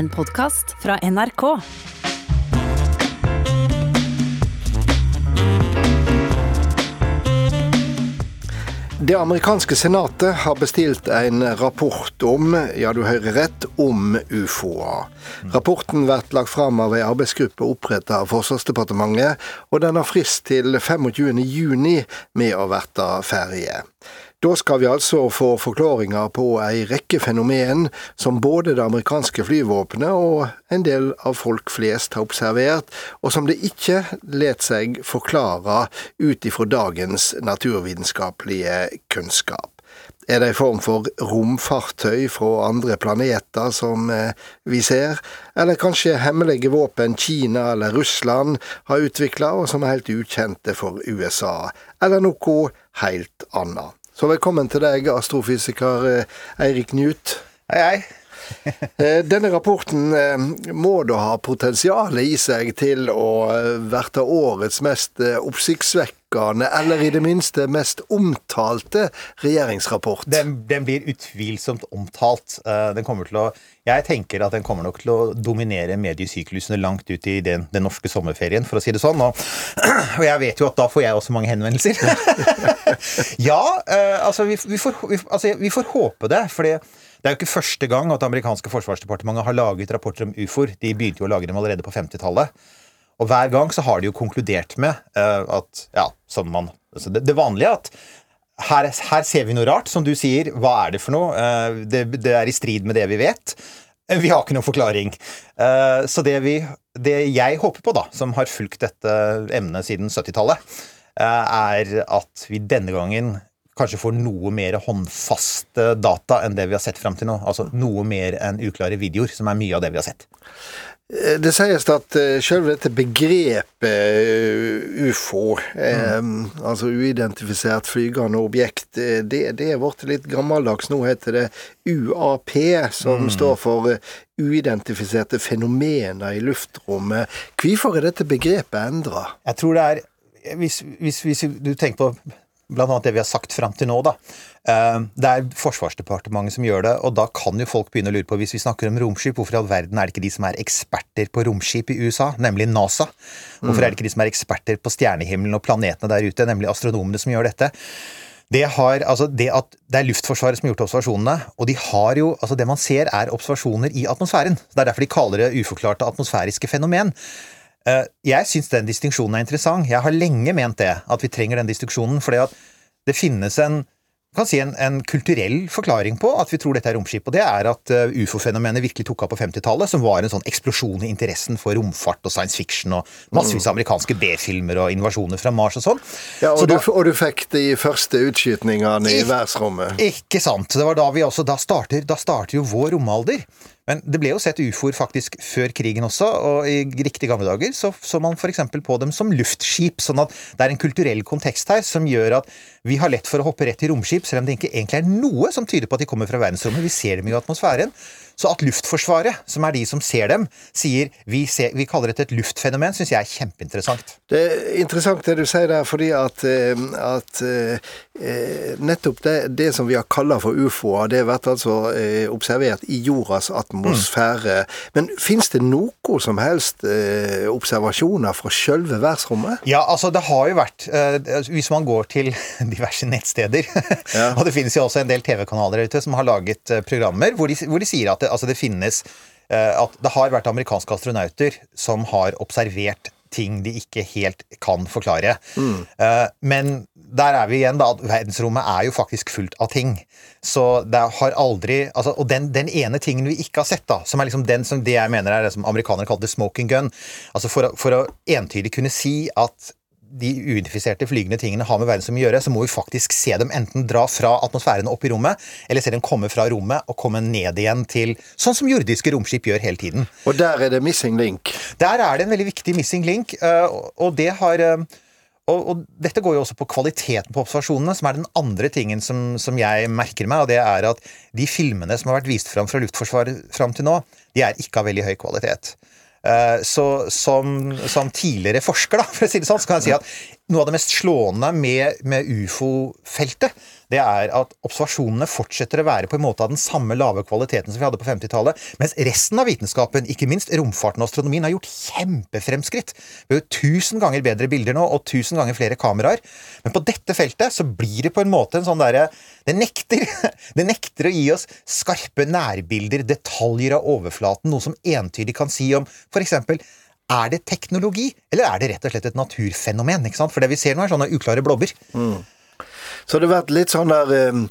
En podkast fra NRK. Det amerikanske senatet har bestilt en rapport om, ja du hører rett, om ufoer. Rapporten blir lagt fram av ei arbeidsgruppe opprettet av Forsvarsdepartementet, og den har frist til 25.6 med å bli ferdig. Da skal vi altså få forklaringer på ei rekke fenomen som både det amerikanske flyvåpenet og en del av folk flest har observert, og som det ikke let seg forklare ut ifra dagens naturvitenskapelige kunnskap. Er det en form for romfartøy fra andre planeter som eh, vi ser, eller kanskje hemmelige våpen Kina eller Russland har utvikla, og som er helt ukjente for USA, eller noe helt annet? Så velkommen til deg, astrofysiker eh, Eirik Newt. Hei, hei. Eh, denne rapporten eh, må da ha potensial i seg til å verte årets mest oppsiktsvekkende, eller i det minste mest omtalte regjeringsrapport. Den, den blir utvilsomt omtalt. Den kommer til å Jeg tenker at den kommer nok til å dominere mediesyklusene langt ut i den, den norske sommerferien, for å si det sånn. Og, og, jeg vet jo at da får jeg også mange henvendelser. ja, altså vi, vi, får, vi, altså vi får håpe det. fordi det er jo ikke første gang at det amerikanske forsvarsdepartementet har laget rapporter om ufoer. De begynte jo å lage dem allerede på 50-tallet. Og hver gang så har de jo konkludert med uh, at Ja, som man altså det, det, vanlige at her, her, ser vi noe rart, som du sier. Hva er det for noe? Uh, det, det, er i strid med det vi vet. Vi har ikke noen forklaring. Så det, vi, det jeg håper på, da, som har fulgt dette emnet siden 70-tallet, er at vi denne gangen kanskje får noe mer håndfaste data enn det vi har sett fram til nå. Altså noe mer enn uklare videoer, som er mye av det vi har sett. Eh, det sies at selv selve dette begrepet uh, ufo, mm. altså uidentifisert flygende objekt, det, det er blitt litt gammeldags. Nå heter det UAP, som mm. står for uidentifiserte fenomener i luftrommet. Hvorfor er dette begrepet endra? Jeg tror det er hvis, hvis, hvis, du tenker på annet det vi har sagt fram til nå, da. Eh, det er Forsvarsdepartementet som gjør det, og da kan jo folk begynne å lure på, hvis vi snakker om romskip, hvorfor i all verden er det ikke de som er eksperter på romskip i USA, nemlig NASA? Hvorfor er det ikke de som er eksperter på stjernehimmelen og planetene der ute, nemlig astronomene som gjør dette? Det, har, altså det, at det er Luftforsvaret som har gjort observasjonene, og de har jo, altså det man ser, er observasjoner i atmosfæren. Det er derfor de kaller det uforklarte atmosfæriske fenomen. Eh, jeg syns den distinksjonen er interessant. Jeg har lenge ment det, at vi trenger den distinksjonen. fordi at det finnes en kan si en, en, kulturell forklaring på at vi tror dette er romskip. Og det er at uh, ufo-fenomenet virkelig tok av på 50-tallet, som var en sånn eksplosjon i interessen for romfart og science fiction og massevis av amerikanske B-filmer og invasjoner fra Mars og sånn. Ja, og, du, og, du, fikk de første utskytningene i verdensrommet. Ikke sant. Det var da vi også Da starter, da starter jo vår romalder. Men det ble jo sett ufoer faktisk før krigen også, og i riktig gamle dager så så man f.eks. på dem som luftskip. Sånn at det er en kulturell kontekst her som gjør at vi har lett for å hoppe rett i romskip, selv om det ikke egentlig er noe som tyder på at de kommer fra verdensrommet. Vi ser dem i atmosfæren. Så at Luftforsvaret, som er de som ser dem, sier vi, ser, vi kaller dette et luftfenomen, syns jeg er kjempeinteressant. Det er interessant det du sier der, fordi at, eh, at eh, nettopp det, det, som vi har kalla for ufoer, det har vært altså eh, observert i jordas atmosfære. Mm. Men fins det noe som helst observasjoner fra sjølve verdensrommet? Ja, altså det har jo vært Hvis man går til diverse nettsteder, ja. og det finnes jo også en del TV-kanaler ute som har laget programmer hvor de, hvor de sier at det, altså det finnes eh, At det har vært amerikanske astronauter som har observert ting de ikke helt kan forklare. Mm. Uh, men der er vi igjen, da. at Verdensrommet er jo faktisk fullt av ting. Så det har aldri altså, Og den, den, ene tingen vi ikke har sett, da, som er liksom den som det jeg mener er det som amerikanere kalte smoking gun altså For, for å entydig kunne si at de uidentifiserte flygende tingene har med verdensrommet å gjøre, så må vi faktisk se dem enten dra fra atmosfæren og opp i rommet, eller se dem komme fra rommet og komme ned igjen til Sånn som jordiske romskip gjør hele tiden. Og der er det missing link? Der er det en veldig viktig missing link, eh, og det har eh, og, og, dette går jo også på kvaliteten på observasjonene, som er den andre tingen som, som, jeg merker meg. Og det er at de filmene som har vært vist fram fra Luftforsvaret fram til nå, de er ikke av veldig høy kvalitet. Eh, så som, som, tidligere forsker, da, for å si det sånn, så kan jeg si at noe av det mest slående med, med ufo-feltet, det er at observasjonene fortsetter å være på en måte av den samme lave kvaliteten som vi hadde på 50-tallet, mens resten av vitenskapen, ikke minst romfarten og astronomien, har gjort kjempefremskritt. Vi har jo tusen ganger bedre bilder nå, og tusen ganger flere kameraer. Men på dette feltet så blir det på en måte en sånn derre det nekter, det nekter å gi oss skarpe nærbilder, detaljer av overflaten, noe som entydig kan si om f.eks. Er det teknologi, eller er det rett og slett et naturfenomen? ikke sant? For det vi ser nå, er sånne uklare blobber. Mm. Så det har vært litt sånn der um,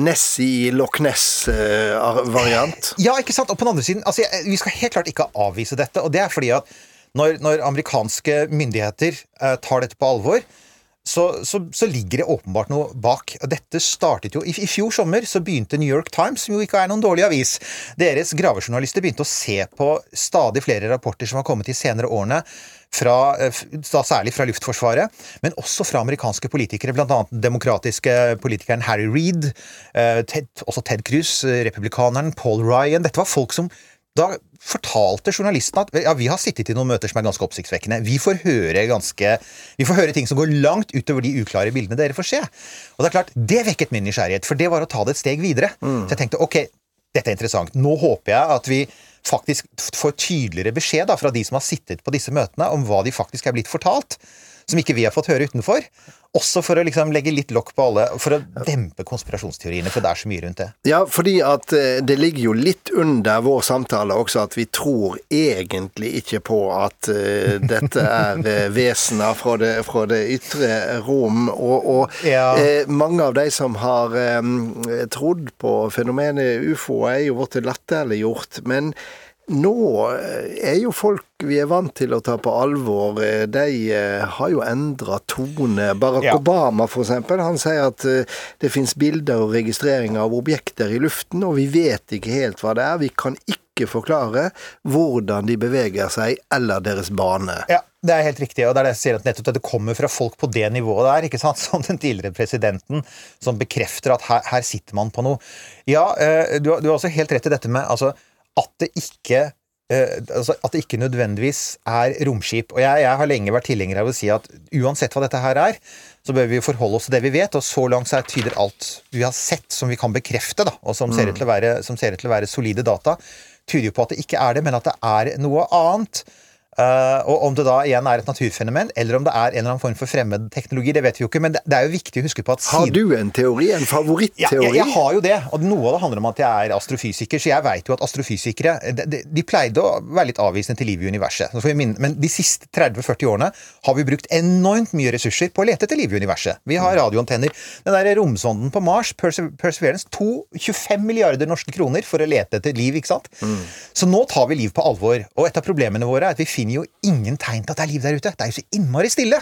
Nessie i Loch Ness-variant? Uh, ja, ikke sant. Og på den andre siden, altså, vi skal helt klart ikke avvise dette. Og det er fordi at når, når amerikanske myndigheter uh, tar dette på alvor, så, så, så, ligger det åpenbart noe bak. Dette startet jo I, I, fjor sommer så begynte New York Times, som jo ikke er noen dårlig avis, deres gravejournalister begynte å se på stadig flere rapporter som har kommet de senere årene, fra, eh, da særlig fra Luftforsvaret, men også fra amerikanske politikere, bl.a. den demokratiske politikeren Harry Reed, eh, Ted, også Ted Cruz, eh, republikaneren Paul Ryan. Dette var folk som da fortalte journalisten at ja, vi har sittet i noen møter som er ganske oppsiktsvekkende. Vi får høre ganske, vi får høre ting som går langt utover de uklare bildene dere får se. Og Det er klart, det vekket min nysgjerrighet, for det var å ta det et steg videre. Mm. Så jeg tenkte ok, dette er interessant. Nå håper jeg at vi faktisk får tydeligere beskjed da, fra de som har sittet på disse møtene, om hva de faktisk er blitt fortalt, som ikke vi har fått høre utenfor. Også for å liksom legge litt lokk på alle, for å dempe konspirasjonsteoriene, for det er så mye rundt det. Ja, fordi at eh, det ligger jo litt under vår samtale også at vi tror egentlig ikke på at uh, dette er uh, vesener fra det, fra det ytre rom. Og, og ja. uh, mange av de som har um, trodd på fenomenet ufo, er jo blitt latterliggjort. Men nå er jo folk vi er vant til å ta på alvor, eh, de eh, har jo endra tone. Barack ja. Obama f.eks. Han sier at eh, det finnes bilder og registreringer av objekter i luften, og vi vet ikke helt hva det er. Vi kan ikke forklare hvordan de beveger seg, eller deres bane. Ja. Det er helt riktig, og det er det jeg sier at nettopp det kommer fra folk på det nivået der, ikke sant? som den tidligere presidenten, som bekrefter at her, her sitter man på noe. Ja, du, du har også helt rett i dette med altså, at det ikke Uh, altså at det ikke nødvendigvis er romskip. Og jeg, jeg, har lenge vært tilhenger av å si at uansett hva dette her er, så bør vi forholde oss til det vi vet, og så langt så tyder alt vi har sett som vi kan bekrefte, da, og som ser, ut til å være, som ser ut til å være solide data, tyder jo på at det ikke er det, men at det er noe annet. Uh, og Om det da igjen er et naturfenomen, eller om det er en eller annen form for fremmed teknologi, det vet vi jo ikke, men det, er jo viktig å huske på at siden... Har du en teori? En favoritteori? Ja, jeg, jeg, har jo det. og Noe av det handler om at jeg er astrofysiker, så jeg veit jo at astrofysikere de, de, de, pleide å være litt avvisende til liv i universet. Men de siste 30-40 årene har vi brukt enormt mye ressurser på å lete etter liv i universet. Vi har radioantenner. Den der romsonden på Mars, Perseverance, to 25 milliarder norske kroner for å lete etter liv, ikke sant? Mm. Så nå tar vi liv på alvor. Og et av problemene våre er at vi finner jo ingen tegn til at det er liv der ute. Det er jo så innmari stille.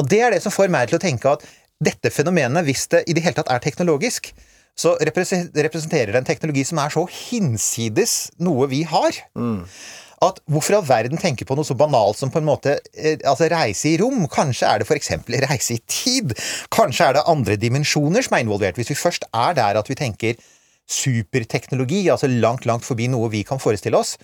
Og det er det som får meg til å tenke at dette fenomenet, hvis det i det hele tatt er teknologisk, så representerer det en teknologi som er så hinsides noe vi har. Mm. At hvorfor i all verden tenke på noe så banalt som på en måte eh, altså reise i rom? Kanskje er det f.eks. reise i tid? Kanskje er det andre dimensjoner som er involvert? Hvis vi først er der at vi tenker superteknologi, altså langt, langt forbi noe vi kan forestille oss,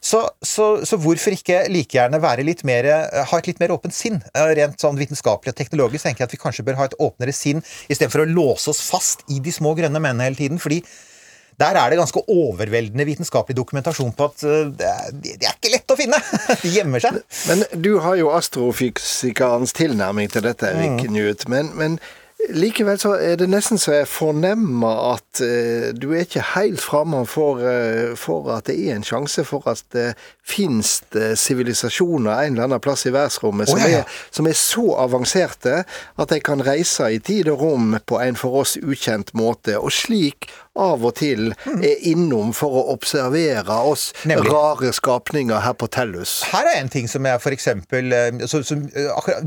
så, så, så, hvorfor ikke like gjerne mer, eh, ha et litt mer åpent sinn? Eh, rent sånn vitenskapelig og teknologisk tenker jeg at vi kanskje bør ha et åpnere sinn istedenfor å låse oss fast i de små grønne mennene hele tiden. fordi der er det ganske overveldende vitenskapelig dokumentasjon på at det, er, det, er, ikke lett å finne. De gjemmer seg. Men du har jo astrofysikerens tilnærming til dette, Erik mm. Newt. Men, men Likevel så er det nesten så jeg fornemmer at eh, du er ikke helt framme for, eh, for, at det er en sjanse for at det finnes sivilisasjoner en eller annen plass i verdensrommet som, oh, ja, ja. Er, som, Er, så avanserte at de kan reise i tid og rom på en for oss ukjent måte, og slik av og til mm. er innom for å observere oss Nemlig. rare skapninger her på Tellus. Her er en ting som jeg eksempel eh, så,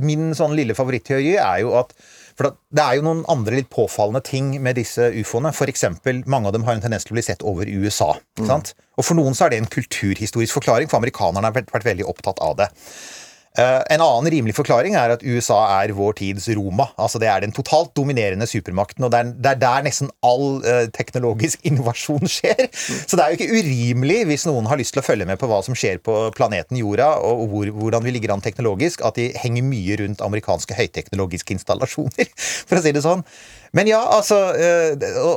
Min sånn lille favorittteori er jo at for Det er jo noen andre litt påfallende ting med disse ufoene. F.eks. mange av dem har en tendens til å bli sett over USA. Mm. Og For noen så er det en kulturhistorisk forklaring, for amerikanerne har vært, vært veldig opptatt av det. Uh, en annen rimelig forklaring er at USA er vår tids Roma. Altså Det er den totalt dominerende supermakten, og det er, er der nesten all uh, teknologisk innovasjon skjer. Så det er jo ikke urimelig, hvis noen har lyst til å følge med på hva som skjer på planeten Jorda, og hvor, hvordan vi ligger an teknologisk, at de henger mye rundt amerikanske høyteknologiske installasjoner, for å si det sånn. Men ja, altså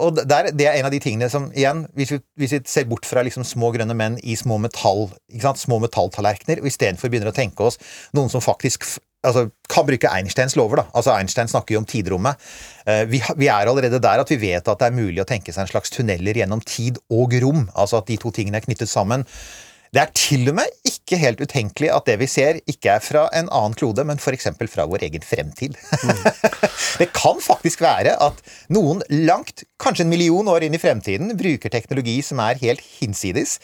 Og der, det er en av de tingene som igjen, hvis vi, hvis vi ser bort fra liksom små grønne menn i små metall, ikke sant, små metalltallerkener, og istedenfor begynner å tenke oss noen som faktisk altså, kan bruke Einsteins lover. da. Altså Einstein snakker jo om tidrommet. Vi, vi, er allerede der at vi vet at det er mulig å tenke seg en slags tunneler gjennom tid og rom. Altså at de to tingene er knyttet sammen. Det er til og med ikke helt utenkelig at det vi ser, ikke er fra en annen klode, men f.eks. fra vår egen fremtid. Det kan faktisk være at noen langt, kanskje en million år inn i fremtiden, bruker teknologi som er helt hinsides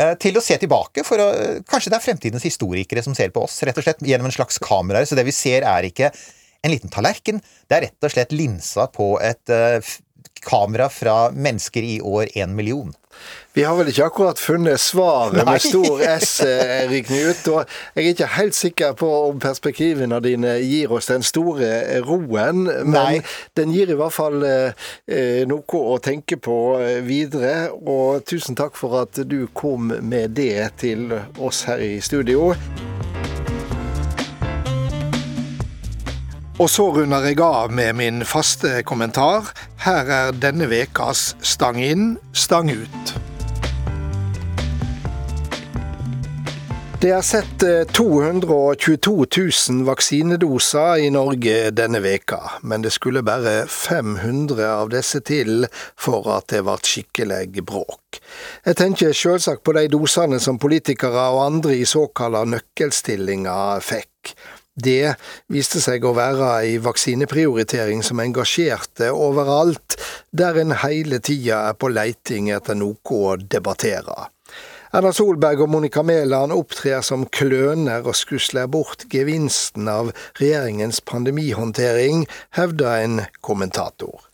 eh, til å se tilbake. for å, Kanskje det er fremtidens historikere som ser på oss, rett og slett gjennom en slags kameraer. Så det vi ser, er ikke en liten tallerken. Det er rett og slett linsa på et uh, kamera fra mennesker i år én million. Vi har vel ikke akkurat funnet svaret med stor S, Erik Knut. Og jeg er ikke helt sikker på om perspektivene dine gir oss den store roen. Men Nei. den gir i hvert fall eh, noe å tenke på eh, videre. Og tusen takk for at du kom med det til oss her i studio. Og så runder jeg av med min faste kommentar. Her er denne vekas Stang inn, stang ut. Det er sett 222 eh, 000 vaksinedoser i Norge denne veka, men det skulle bare 500 av disse til for at det ble skikkelig bråk. Jeg tenker selvsagt på de dosene som politikere og andre i såkalte nøkkelstillinger fikk. Det viste seg å være ei vaksineprioritering som engasjerte overalt, der en hele tida er på leiting etter noe å debattere. Erna Solberg og Monica Mæland opptrer som kløner og skusler bort gevinsten av regjeringens pandemihåndtering, hevder en kommentator.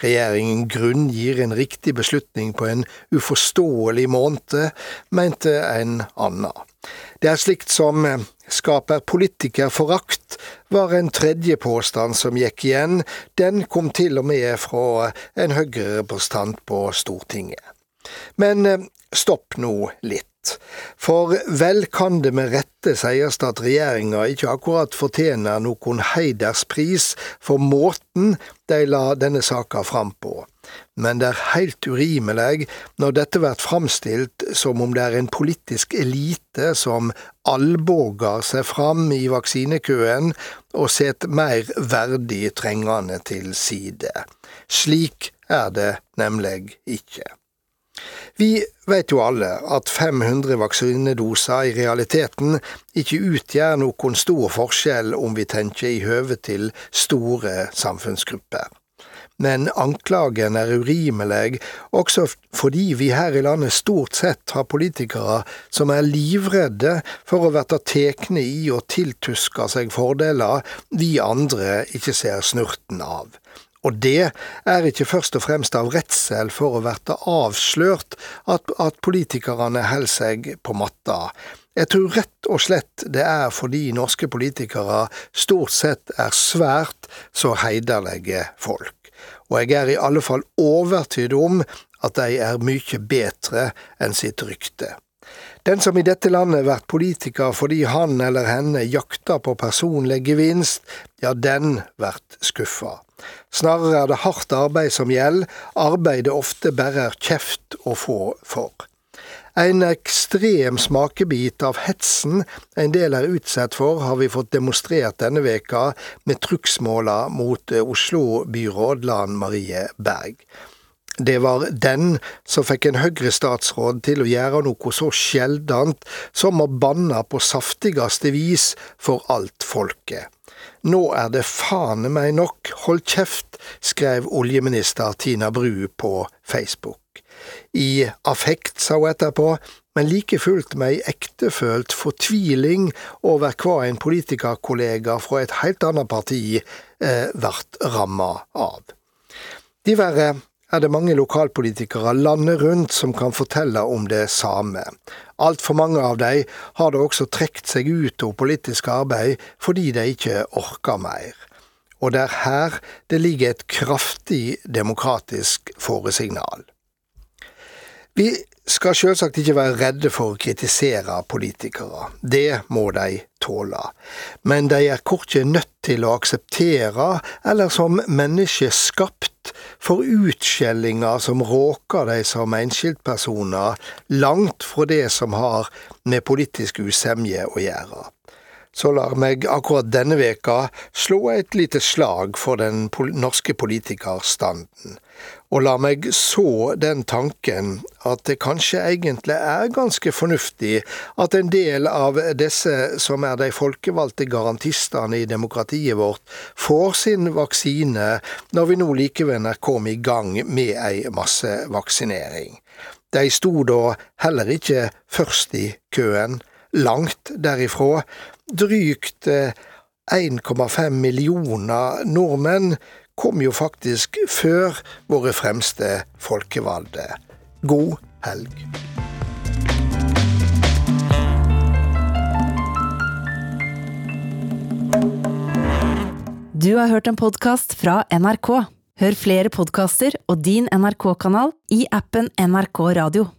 Regjeringen grunngir en riktig beslutning på en uforståelig måned, mente en annen. Det er slikt som skaper politikerforakt, var en tredje påstand som gikk igjen. Den kom til og med fra en Høyre-representant på Stortinget. Men stopp nå litt. For vel kan det med rette sies at regjeringa ikke akkurat fortjener noen heiderspris for måten de la denne saka fram på men det er heilt urimelig når dette blir framstilt som om det er en politisk elite som alborger seg fram i vaksinekøen og setter mer verdig trengende til side. Slik er det nemlig ikke. Vi vet jo alle at 500 vaksinedoser i realiteten ikke utgjør noen stor forskjell om vi tenker i høve til store samfunnsgrupper men anklagen er urimelig også fordi vi her i landet stort sett har politikere som er livredde for å bli tekne i å tiltuske seg fordeler vi andre ikke ser snurten av. Og det er ikke først og fremst av redsel for å verte avslørt at, at politikerne holder seg på matta. Jeg tror rett og slett det er fordi norske politikere stort sett er svært så heiderlige folk og jeg er i alle fall overtydd om at de er mye bedre enn sitt rykte. Den som i dette landet blir politiker fordi han eller henne jakter på personlig gevinst, ja, den blir skuffa. Snarere er det hardt arbeid som gjelder, arbeid det ofte bare er kjeft å få for. En ekstrem smakebit av hetsen en del er utsatt for, har vi fått demonstrert denne veka med trugsmåla mot eh, Oslo-byråd Lan Marie Berg. Det var den som fikk en Høyre-statsråd til å gjøre noe så sjeldent som å banne på saftigste vis for alt folket. Nå er det faen meg nok, hold kjeft, skrev oljeminister Tina Bru på Facebook. I affekt, sa hun etterpå, men like fullt med ei ektefølt fortviling over hva en politikerkollega fra et helt annet parti eh, vert ramma av. Diverre er det mange lokalpolitikere landet rundt som kan fortelle om det samme. Altfor mange av dem har da også trukket seg ut av politisk arbeid fordi de ikke orker mer. Og det er her det ligger et kraftig demokratisk foresignal. Vi skal selvsagt ikke være redde for å kritisere politikere. Det må de tåle. Men de er korkje nødt til å akseptere, eller som menneskeskapt, for utskjellinger som råker de som enkeltpersoner, langt fra det som har med politisk usemje å gjøre. Så lar meg akkurat denne veka slå et lite slag for den norske politikerstanden og la meg så den tanken at det kanskje egentlig er ganske fornuftig at en del av disse som er de folkevalgte garantistene i demokratiet vårt, får sin vaksine når vi nå likevel er kommet i gang med ei massevaksinering. De sto da heller ikke først i køen, langt derifra. Drygt 1,5 millioner nordmenn kom jo faktisk før våre fremste folkevalgte. God helg. Du har hørt en podkast fra NRK. Hør flere podkaster og din NRK-kanal i appen NRK Radio.